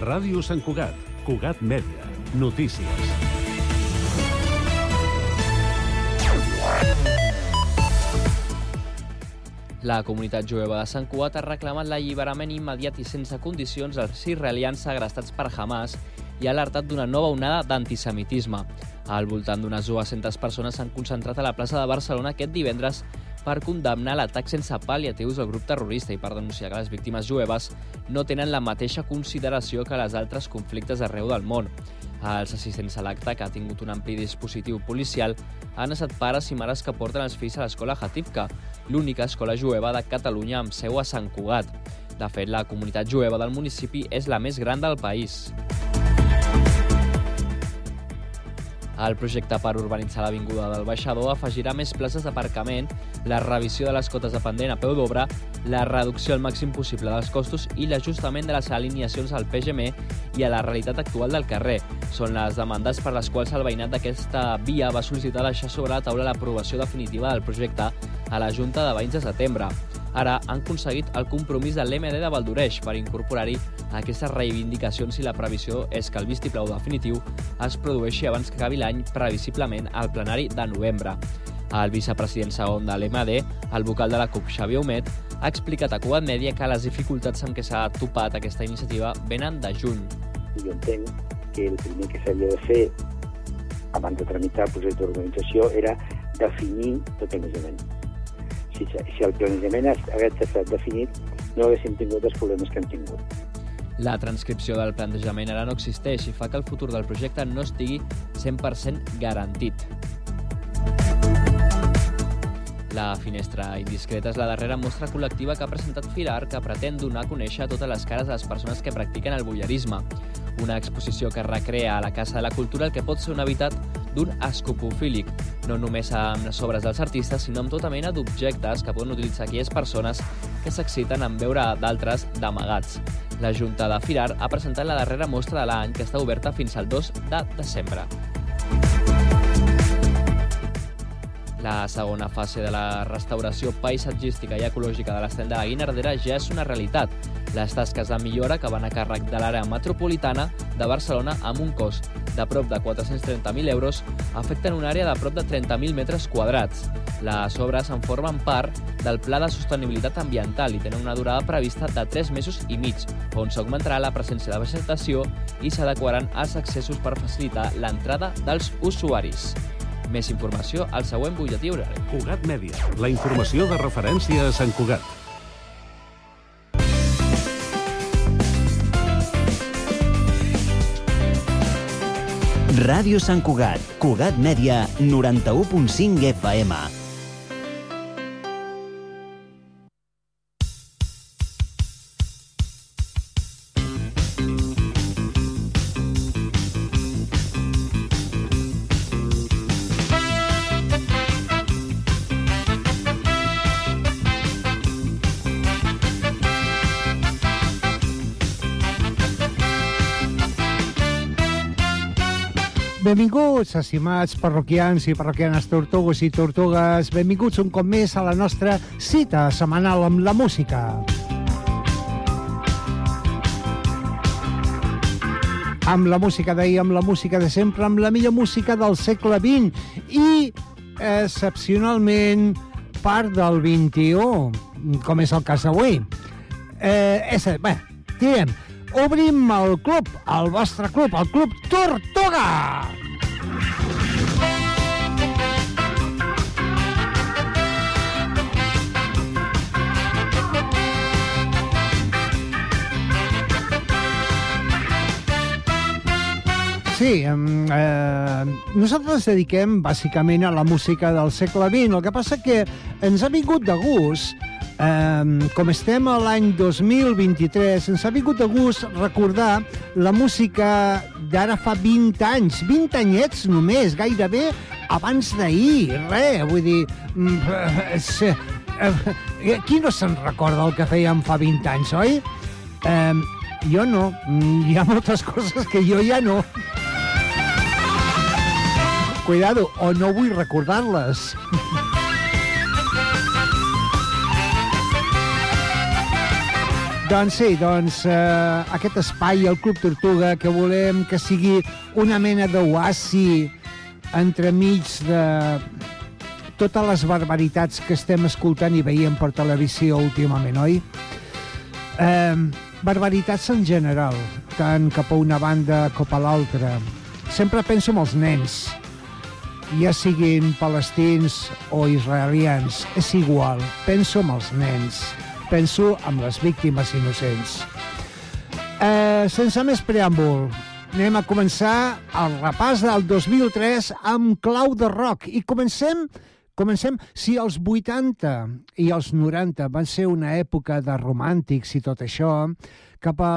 Ràdio Sant Cugat, Cugat Mèdia, notícies. La comunitat jueva de Sant Cugat ha reclamat l'alliberament immediat i sense condicions dels israelians segrestats per Hamas i ha alertat d'una nova onada d'antisemitisme. Al voltant d'unes 200 persones s'han concentrat a la plaça de Barcelona aquest divendres per condemnar l'atac sense pal·liatius del grup terrorista i per denunciar que les víctimes jueves no tenen la mateixa consideració que les altres conflictes arreu del món. Els assistents a l'acte, que ha tingut un ampli dispositiu policial, han estat pares i mares que porten els fills a l'escola Hatifka, l'única escola jueva de Catalunya amb seu a Sant Cugat. De fet, la comunitat jueva del municipi és la més gran del país. El projecte per urbanitzar l'Avinguda del Baixador afegirà més places d'aparcament, la revisió de les cotes de pendent a peu d'obra, la reducció al màxim possible dels costos i l'ajustament de les alineacions al PGM i a la realitat actual del carrer. Són les demandes per les quals el veïnat d'aquesta via va sol·licitar deixar sobre la taula l'aprovació definitiva del projecte a la Junta de Veïns de setembre. Ara han aconseguit el compromís de l'MD de Valdoreix per incorporar-hi aquestes reivindicacions i la previsió és que el vistiplau definitiu es produeixi abans que acabi l'any, previsiblement al plenari de novembre. El vicepresident segon de l'MD, el vocal de la CUP, Xavier Humet, ha explicat a Cugat Mèdia que les dificultats amb què s'ha topat aquesta iniciativa venen de juny. Jo entenc que el primer que s'havia de fer abans de tramitar el projecte d'organització era definir tot el planejament. Si, si el planejament hagués estat definit, no haguéssim tingut els problemes que hem tingut. La transcripció del plantejament ara no existeix i fa que el futur del projecte no estigui 100% garantit. La finestra indiscreta és la darrera mostra col·lectiva que ha presentat Filar que pretén donar a conèixer totes les cares de les persones que practiquen el bullerisme. Una exposició que recrea a la Casa de la Cultura el que pot ser un habitat d'un escopofílic, no només amb les obres dels artistes, sinó amb tota mena d'objectes que poden utilitzar aquelles persones que s'exciten en veure d'altres d'amagats. La Junta de Firar ha presentat la darrera mostra de l'any que està oberta fins al 2 de desembre. La segona fase de la restauració paisatgística i ecològica de l'estany de la Guinardera ja és una realitat. Les tasques de millora que van a càrrec de l'àrea metropolitana de Barcelona amb un cost de prop de 430.000 euros afecten una àrea de prop de 30.000 metres quadrats. Les obres en formen part del Pla de Sostenibilitat Ambiental i tenen una durada prevista de 3 mesos i mig, on s'augmentarà la presència de vegetació i s'adequaran els accessos per facilitar l'entrada dels usuaris. Més informació al següent butlletí horari. Cugat Mèdia, la informació de referència a Sant Cugat. Ràdio Sant Cugat, Cugat Mèdia, 91.5 FM. Benvinguts, estimats parroquians i parroquianes tortugues i tortugues. Benvinguts un cop més a la nostra cita setmanal amb la música. Amb la música d'ahir, amb la música de sempre, amb la millor música del segle XX i, excepcionalment, part del XXI, com és el cas d'avui. Eh, és, bé, diem, obrim el club, el vostre club, el Club Tortuga! Sí, eh, nosaltres ens dediquem bàsicament a la música del segle XX. El que passa que ens ha vingut de gust Um, com estem a l'any 2023, ens ha vingut de gust recordar la música d'ara fa 20 anys, 20 anyets només, gairebé abans d'ahir, res, vull dir... Mm, eh, qui no se'n recorda el que fèiem fa 20 anys, oi? Um, jo no, mm, hi ha moltes coses que jo ja no. Cuidado, o no vull recordar-les. Doncs sí, doncs eh, aquest espai, el Club Tortuga, que volem que sigui una mena d'oasi entremig de totes les barbaritats que estem escoltant i veient per televisió últimament, oi? Eh, barbaritats en general, tant cap a una banda com a l'altra. Sempre penso en els nens, ja siguin palestins o israelians, és igual, penso en els nens penso amb les víctimes innocents. Eh, sense més preàmbul, anem a començar el repàs del 2003 amb clau de rock. I comencem Comencem, si els 80 i els 90 van ser una època de romàntics i tot això, cap a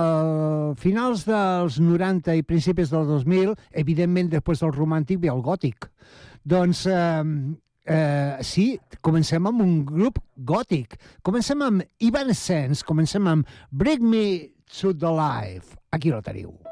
finals dels 90 i principis del 2000, evidentment, després del romàntic ve el gòtic. Doncs eh, Eh, sí, comencem amb un grup gòtic. Comencem amb Evanescence, comencem amb Bring Me to the Life. Aquí lo teniu.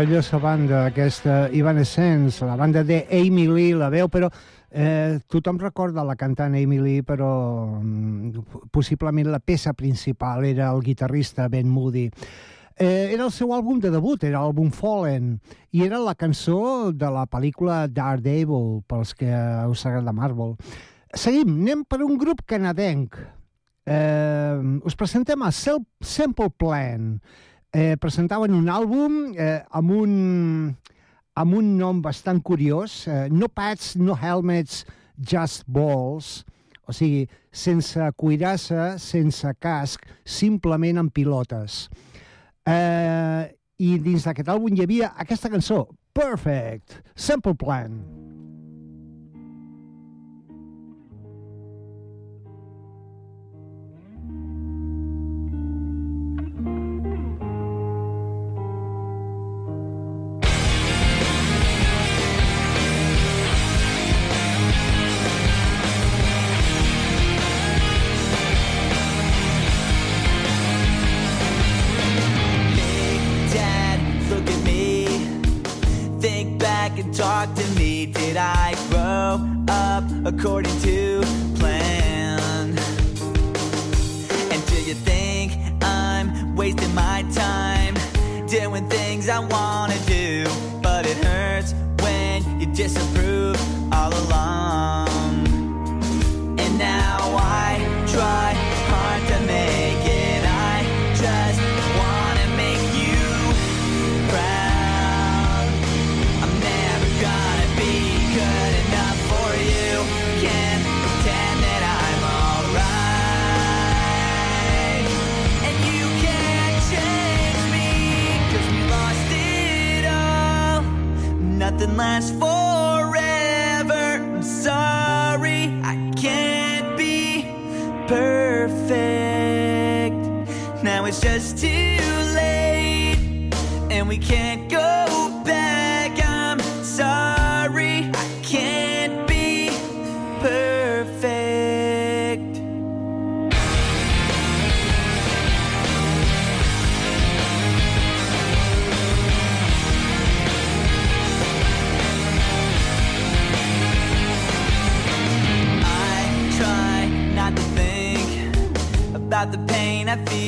Meravellosa banda, aquesta Evanescence, la banda de Amy Lee, la veu, però eh, tothom recorda la cantant Amy Lee, però mm, possiblement la peça principal era el guitarrista Ben Moody. Eh, era el seu àlbum de debut, era l'àlbum Fallen, i era la cançó de la pel·lícula Daredevil, pels que us agrada Marvel. Seguim, anem per un grup canadenc. Eh, us presentem a Sel- Simple Plan. Eh, presentaven un àlbum eh, amb un amb un nom bastant curiós, eh, no pads, no helmets, just balls, o sigui, sense cuirassa, sense casc, simplement amb pilotes. Eh, I dins d'aquest àlbum hi havia aquesta cançó, Perfect, Simple Plan. Dad, talk to me. Did I grow up according to plan? And do you think I'm wasting my time doing things I wanna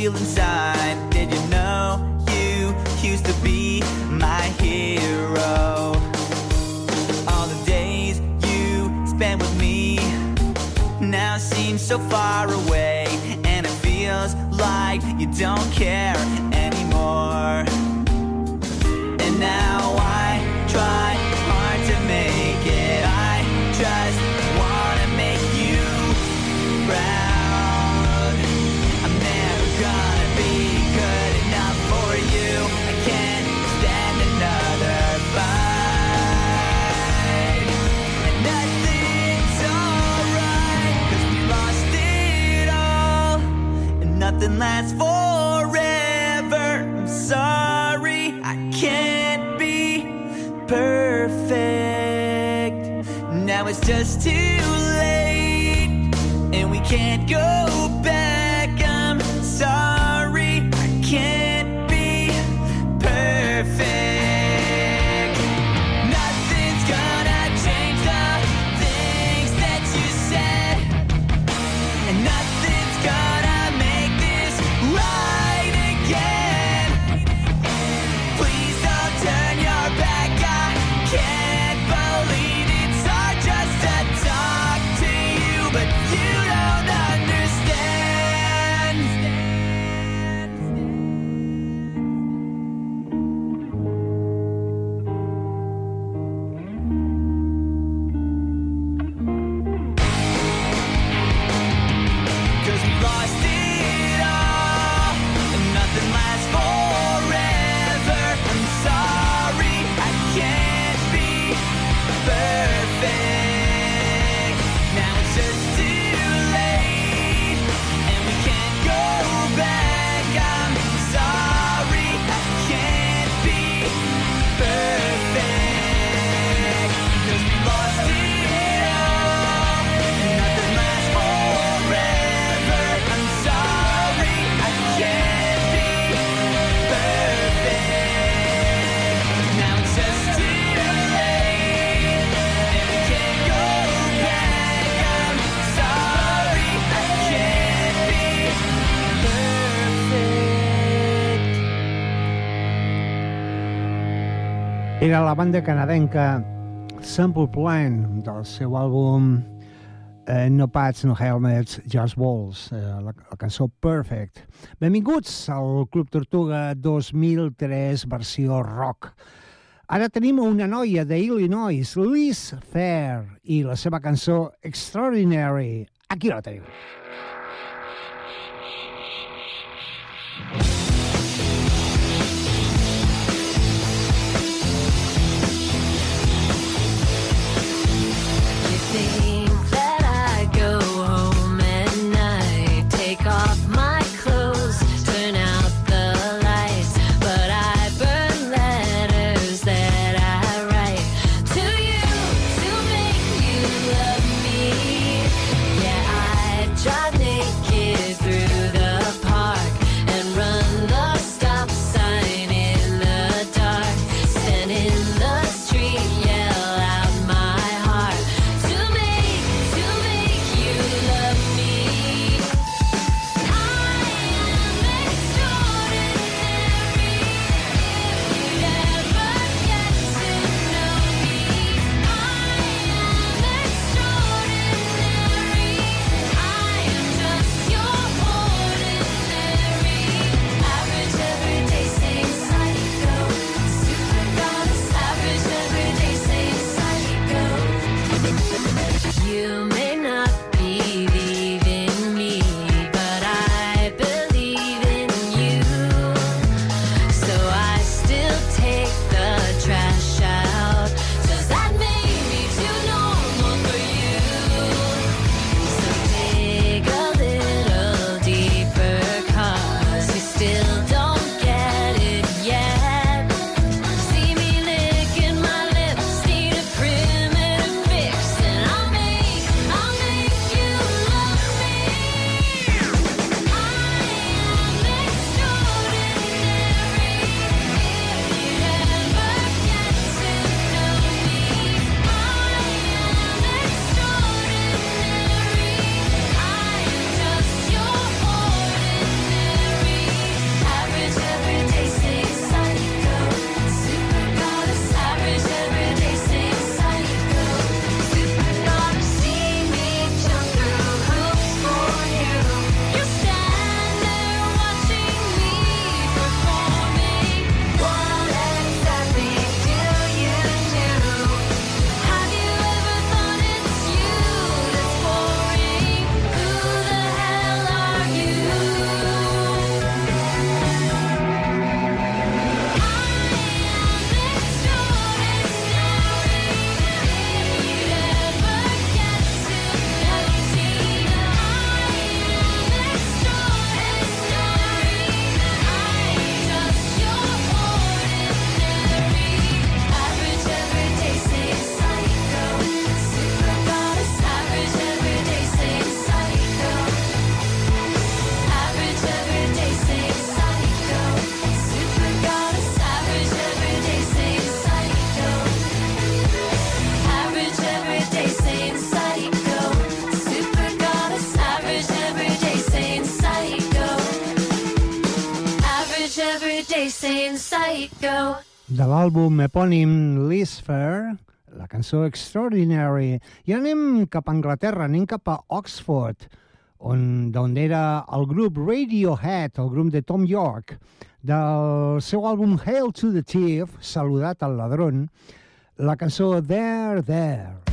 feel inside. Did you know you used to be my hero? All the days you spent with me now seem so far away, and it feels like you don't care lasts forever. I'm sorry, I can't be perfect. Now it's just too late, and we can't go Era la banda canadenca Sample Plan del seu àlbum eh, No Pats, No Helmets, Just Balls, eh, la, la cançó Perfect. Benvinguts al Club Tortuga 2003 versió rock. Ara tenim una noia d'Illinois, Liz Fair, i la seva cançó Extraordinary. Aquí la tenim. Thank. de l'àlbum epònim Liz Fair, la cançó Extraordinary. I anem cap a Anglaterra, anem cap a Oxford, on d'on era el grup Radiohead, el grup de Tom York, del seu àlbum Hail to the Thief, Saludat al ladrón, la cançó There, There.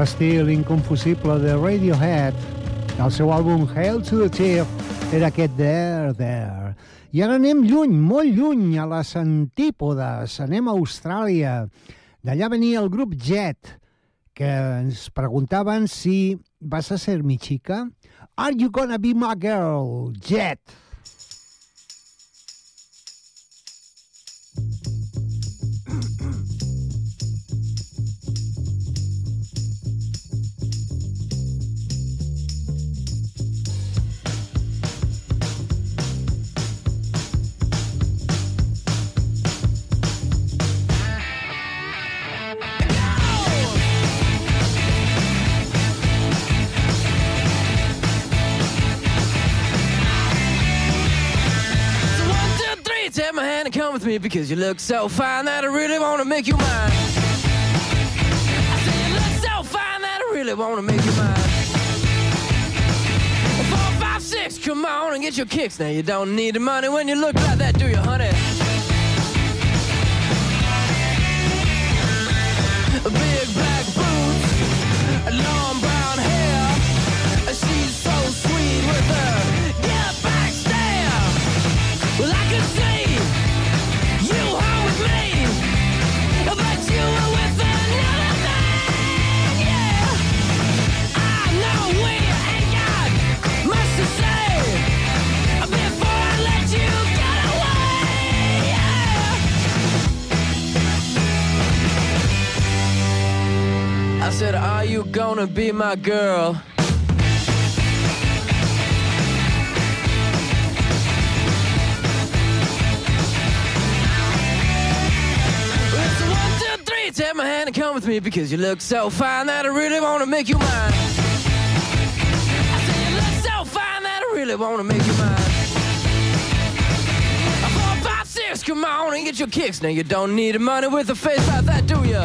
L'estil inconfusible de Radiohead, del seu àlbum Hail to the Chief, era aquest There, There. I ara anem lluny, molt lluny, a les antípodes. Anem a Austràlia. D'allà venia el grup Jet, que ens preguntaven si vas a ser mi chica. Are you gonna be my girl? Jet. So with me because you look so fine that I really want to make you mine. I say you look so fine that I really want to make you mine. Four, five, six, come on and get your kicks. Now you don't need the money when you look like that, do you, honey? Said, Are you gonna be my girl? It's a one, two, three. Take my hand and come with me because you look so fine that I really want to make you mine. I say you look so fine that I really want to make you mine. Four, five, six, come on and get your kicks. Now you don't need money with a face like that, do ya?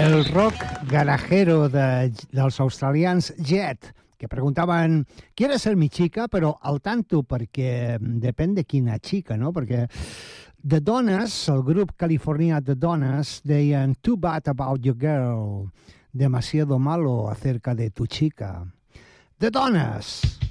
El rock garajero de, dels australians Jet, que preguntaven ¿Quieres ser mi chica? Però al tanto, perquè depèn de quina xica, no? Perquè The Dones, el grup californià The Dones, deien Too bad about your girl, demasiado malo acerca de tu chica. The Dones! Waiting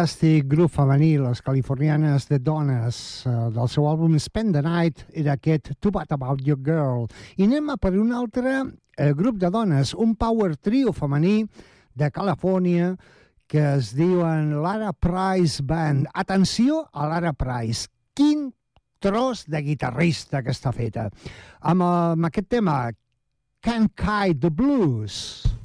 Fantàstic grup femení, les californianes de dones, eh, del seu àlbum Spend the Night, era aquest Too Bad About Your Girl. I anem a per un altre eh, grup de dones, un power trio femení de Califòrnia que es diuen Lara Price Band. Atenció a Lara Price. Quin tros de guitarrista que està feta. Amb, eh, amb aquest tema, Can't Kite the Blues.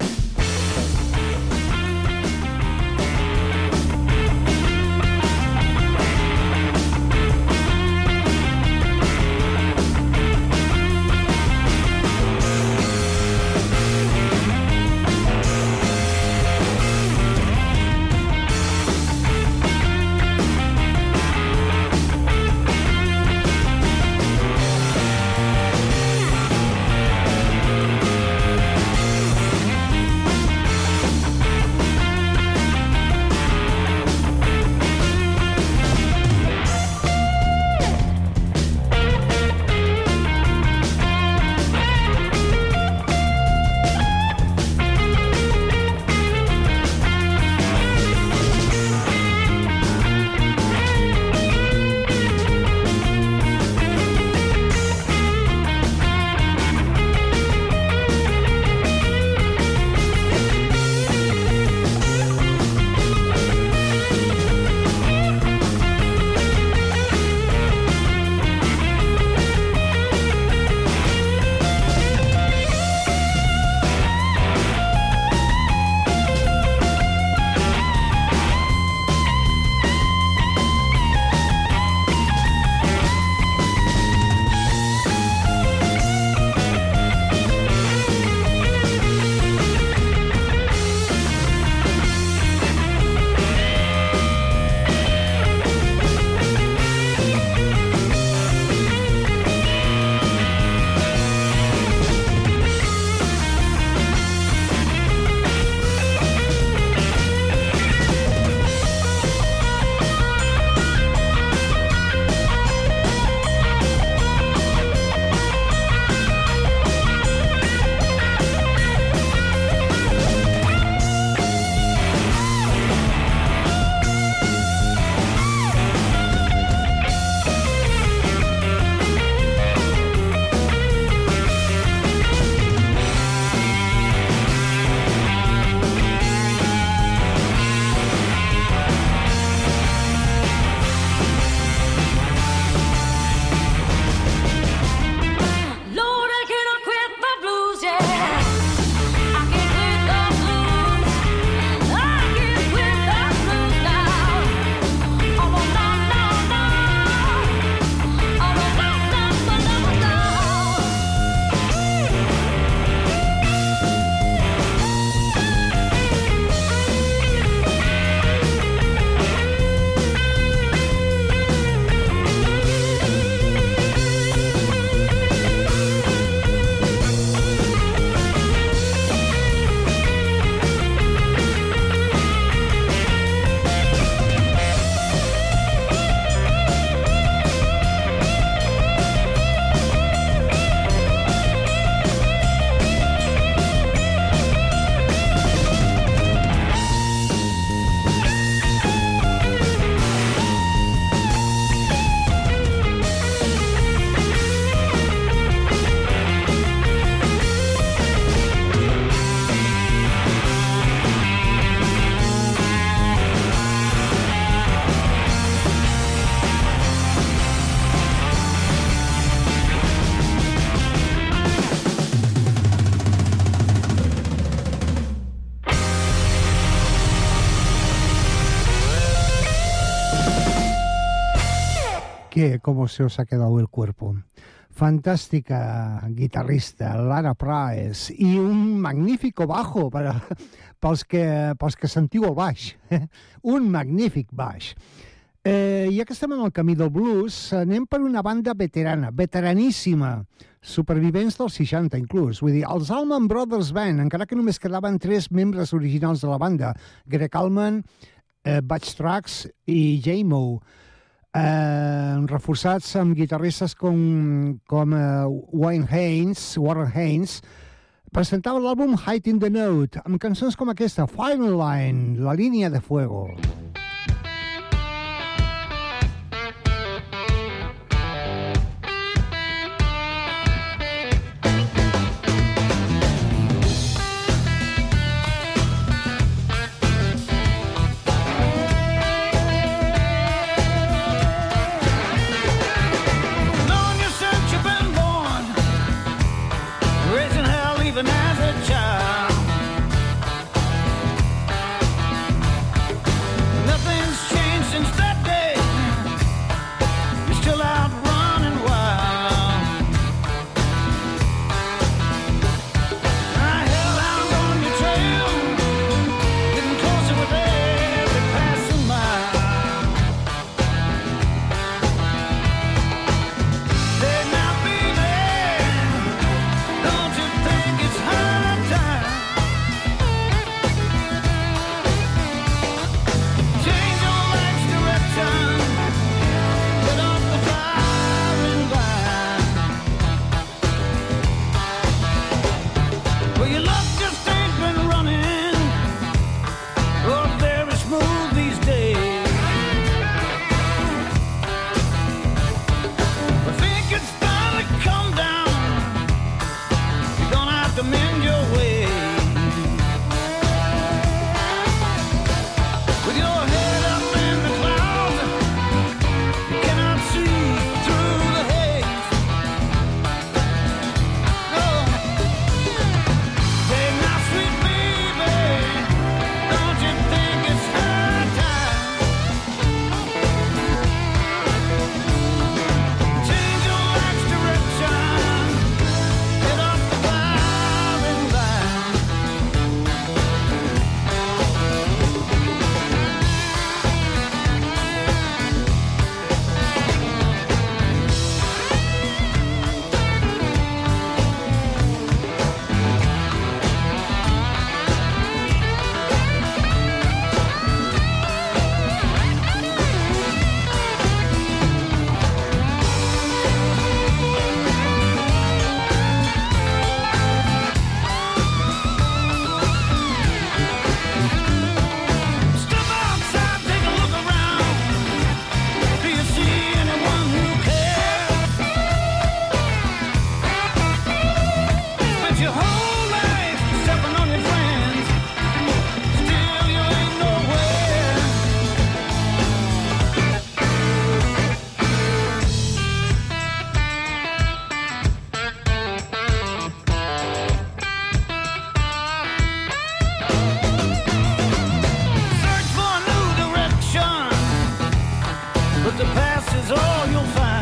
Que como se os ha quedado el cuerpo. Fantàstica guitarrista, Lara Praes, i un magnífico bajo per, pels, que, pels que sentiu el baix. un magnífic baix. Eh, ja que estem en el camí del blues, anem per una banda veterana, veteraníssima, supervivents dels 60 inclús. Vull dir, els Allman Brothers Band, encara que només quedaven tres membres originals de la banda, Greg Allman, eh, Butch Trax i J-Mo, eh, reforçats amb guitarristes com, com eh, Wayne Haynes, Warren Haynes, presentava l'àlbum Height in the Note, amb cançons com aquesta, Final Line, La línia de fuego. Known past is all you'll find.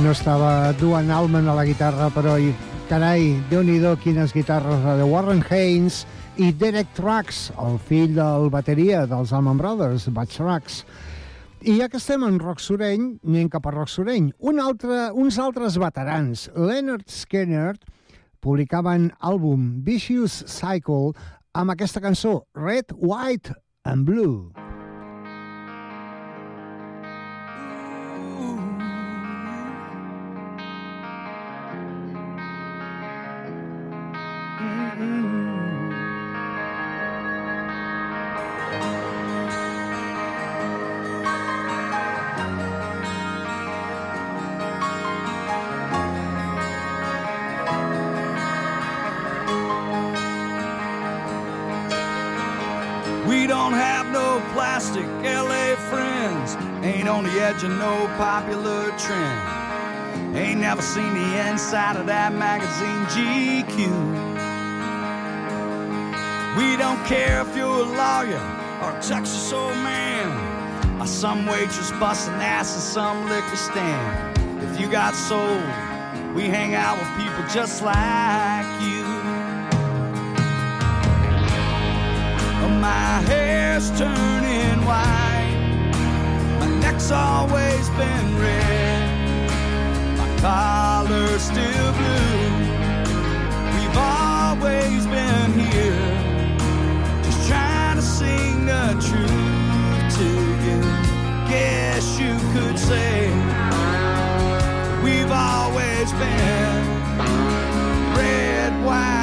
No estava Duan Allman a la guitarra, però, i, carai, déu nhi quines guitarres, de Warren Haynes i Derek Trucks, el fill del bateria dels Allman Brothers, Bud Trucks. I ja que estem en rock sureny, anem cap a rock sureny. Un altre, uns altres veterans, Leonard Skinner, publicaven àlbum Vicious Cycle amb aquesta cançó, Red, White and Blue. The edge of no popular trend. Ain't never seen the inside of that magazine GQ. We don't care if you're a lawyer or a Texas old man or some waitress busting ass in some liquor stand. If you got soul, we hang out with people just like you. Oh, my hair's turning white. Neck's always been red. My collar's still blue. We've always been here. Just trying to sing the truth to you. Guess you could say we've always been red, white,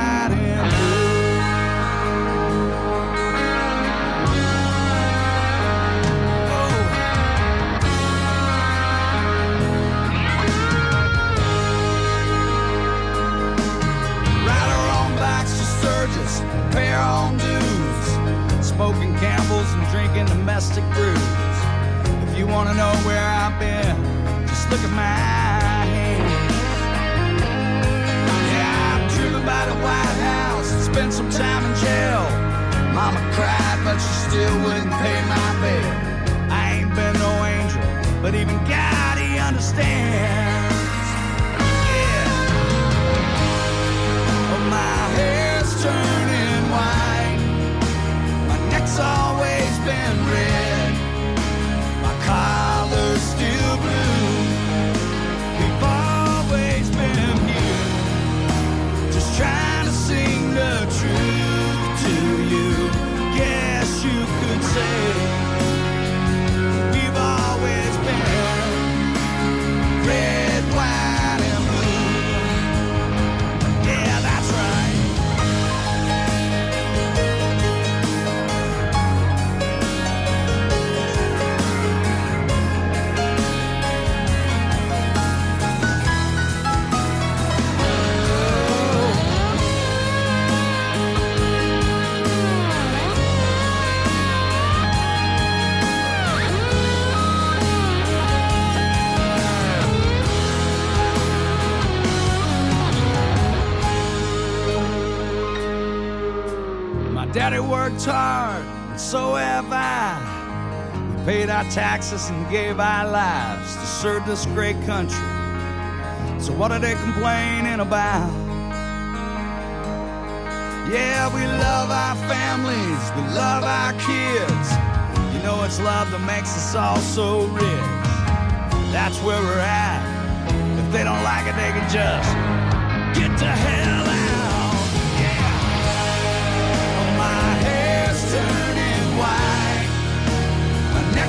taxes and gave our lives to serve this great country. So what are they complaining about? Yeah, we love our families, we love our kids. You know it's love that makes us all so rich. That's where we're at. If they don't like it, they can just get to hell out.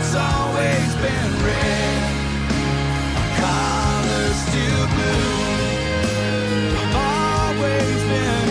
Neck's always been red. My collar's still blue. We've always been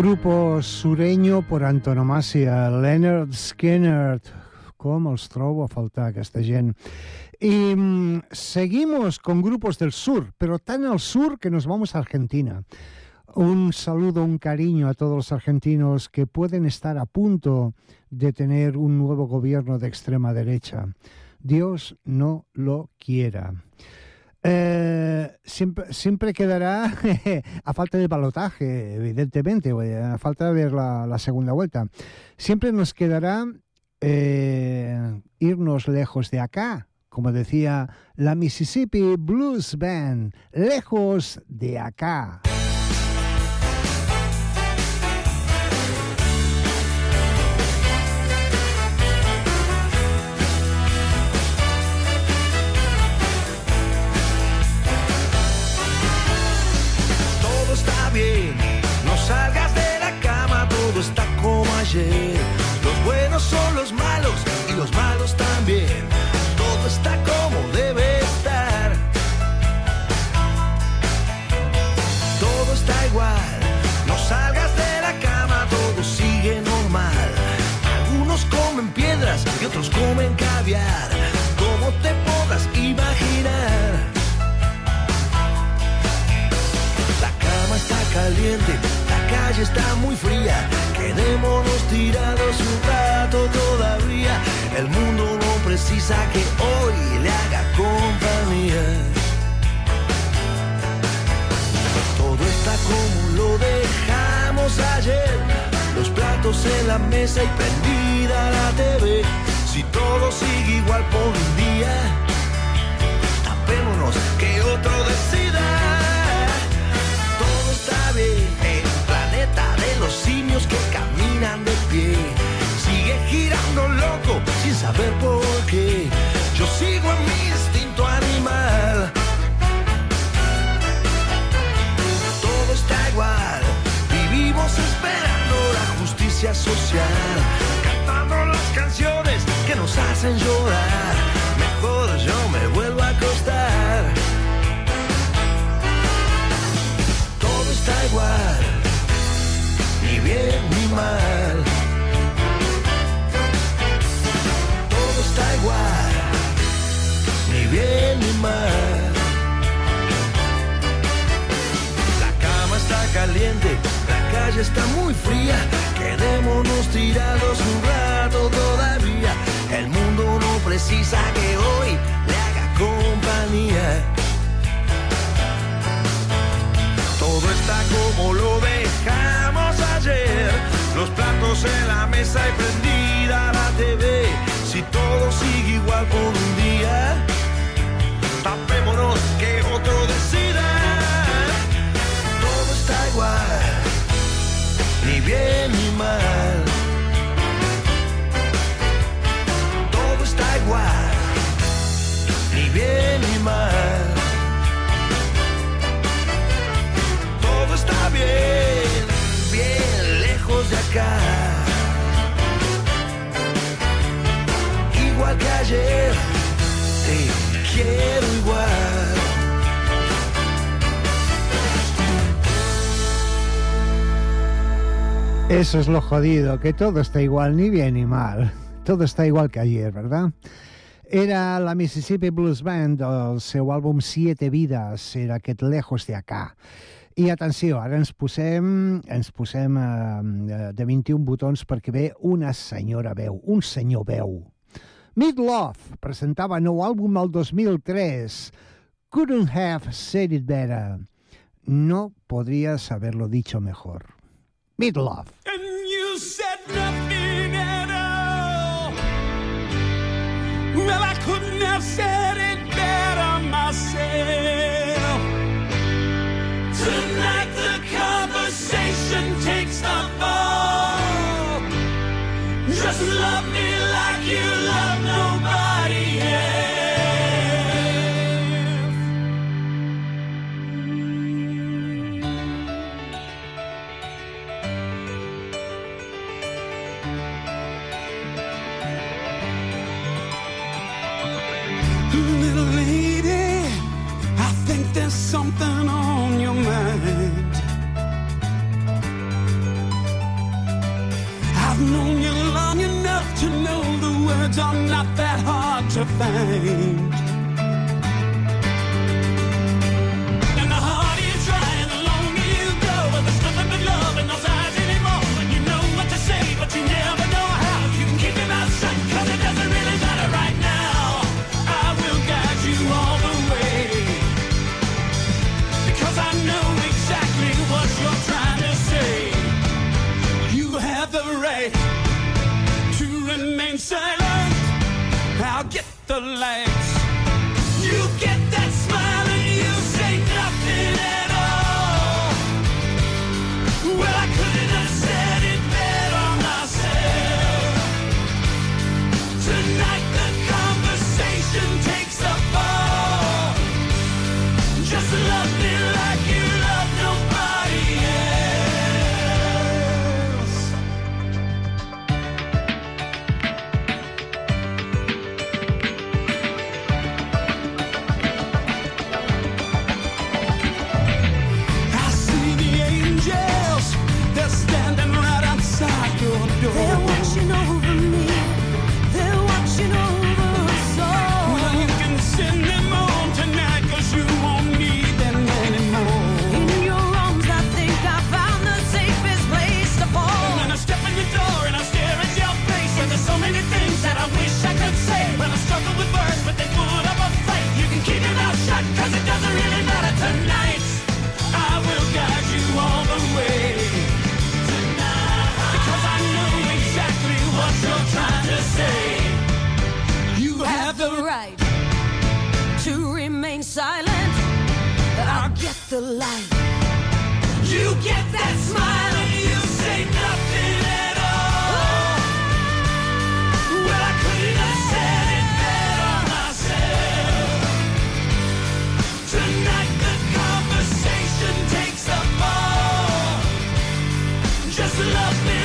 Grupo sureño por antonomasia, Leonard Skinner. Com els trobo a faltar, aquesta gent. Y mm, seguimos con grupos del sur, pero tan al sur que nos vamos a Argentina. Un saludo, un cariño a todos los argentinos que pueden estar a punto de tener un nuevo gobierno de extrema derecha. Dios no lo quiera. Eh, siempre, siempre quedará a falta de balotaje, evidentemente, eh, a falta de ver la, segunda vuelta. Siempre nos quedará eh, irnos lejos de acá, como decía la Mississippi Blues Band, lejos de acá. No salgas de la cama, todo está como ayer. Los buenos son los malos y los malos también. Todo está como debe estar. Todo está igual. No salgas de la cama, todo sigue normal. Algunos comen piedras y otros comen caviar. Como te caliente, la calle está muy fría. Quedémonos tirados un rato todavía. El mundo no precisa que hoy le haga compañía. Todo está como lo dejamos ayer. Los platos en la mesa y prendida la TV. Si todo sigue igual por un día, tapémonos que otro decida. Los simios que caminan de pie. Sigue girando loco sin saber por qué. Yo sigo en mi instinto animal. Todo está igual, vivimos esperando la justicia social. Cantando las canciones que nos hacen llorar. Calle está muy fría. Quedémonos tirados un rato todavía. El mundo no precisa que hoy le haga compañía. Todo está como lo dejamos ayer. Los platos en la mesa y prendida la TV. Si todo sigue igual por un día, tapémonos que otro decida. Todo está igual, bien ni mal. Todo está igual, ni bien ni mal. Eso es lo jodido, que todo está igual, ni bien ni mal. Todo está igual que ayer, ¿verdad? Era la Mississippi Blues Band, el seu àlbum Siete Vidas, era aquest Lejos de Acá. I atenció, ara ens posem, ens posem eh, de 21 botons perquè ve una senyora veu, un senyor veu. Midlove presentava nou àlbum el 2003. Couldn't have said it better. No podrías haberlo dicho mejor. Midlove. Nothing at all. Well, I couldn't have said it better myself. Tonight the conversation takes the fall. Just love me like you love there's something on your mind. I've known you long enough to know the words are not that hard to find. Just love me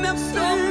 me feel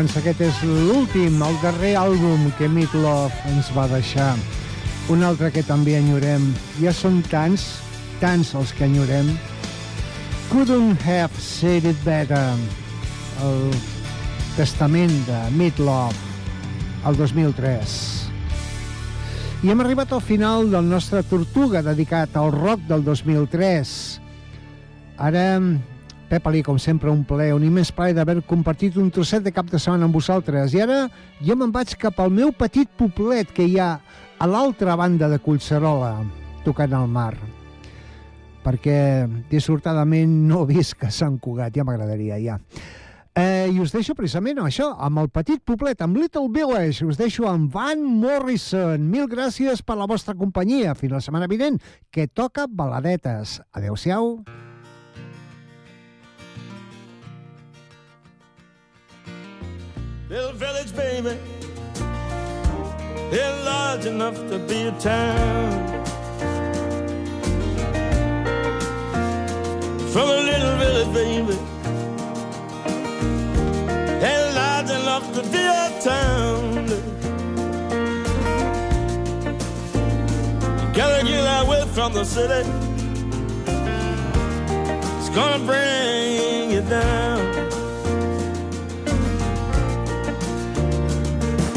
Doncs aquest és l'últim, el darrer àlbum que Meat Love ens va deixar. Un altre que també enyorem. Ja són tants, tants els que enyorem. Couldn't have said it better. El testament de Meat Love, el 2003. I hem arribat al final del nostre Tortuga dedicat al rock del 2003. Ara, Pep Ali, com sempre, un plaer, un immens plaer d'haver compartit un trosset de cap de setmana amb vosaltres. I ara jo me'n vaig cap al meu petit poblet que hi ha a l'altra banda de Collserola, tocant al mar. Perquè, dissortadament, no visc a Sant Cugat, ja m'agradaria, ja. Eh, I us deixo precisament amb això, amb el petit poblet, amb Little Village. Us deixo amb Van Morrison. Mil gràcies per la vostra companyia. Fins la setmana vinent, que toca baladetes. Adéu-siau. Little village, baby. They're large enough to be a town. From a little village, baby. They're large enough to be a town. You gotta get away from the city. It's gonna bring you down.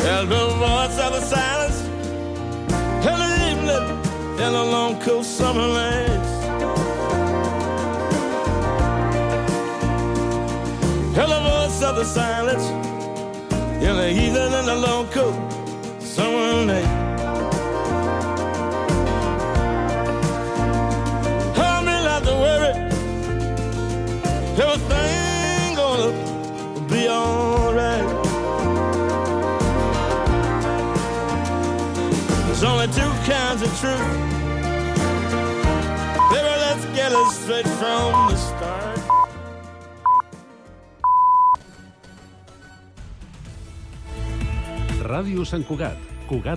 There's the voice of the silence in the evening in the long cool summer nights. Hear the voice of the silence in the evening in the long cool summer night. Help me not to worry. Everything gonna be alright. Kinds of truth. Baby, let's get it straight from the start. Ràdio Sant Cugat. Cugat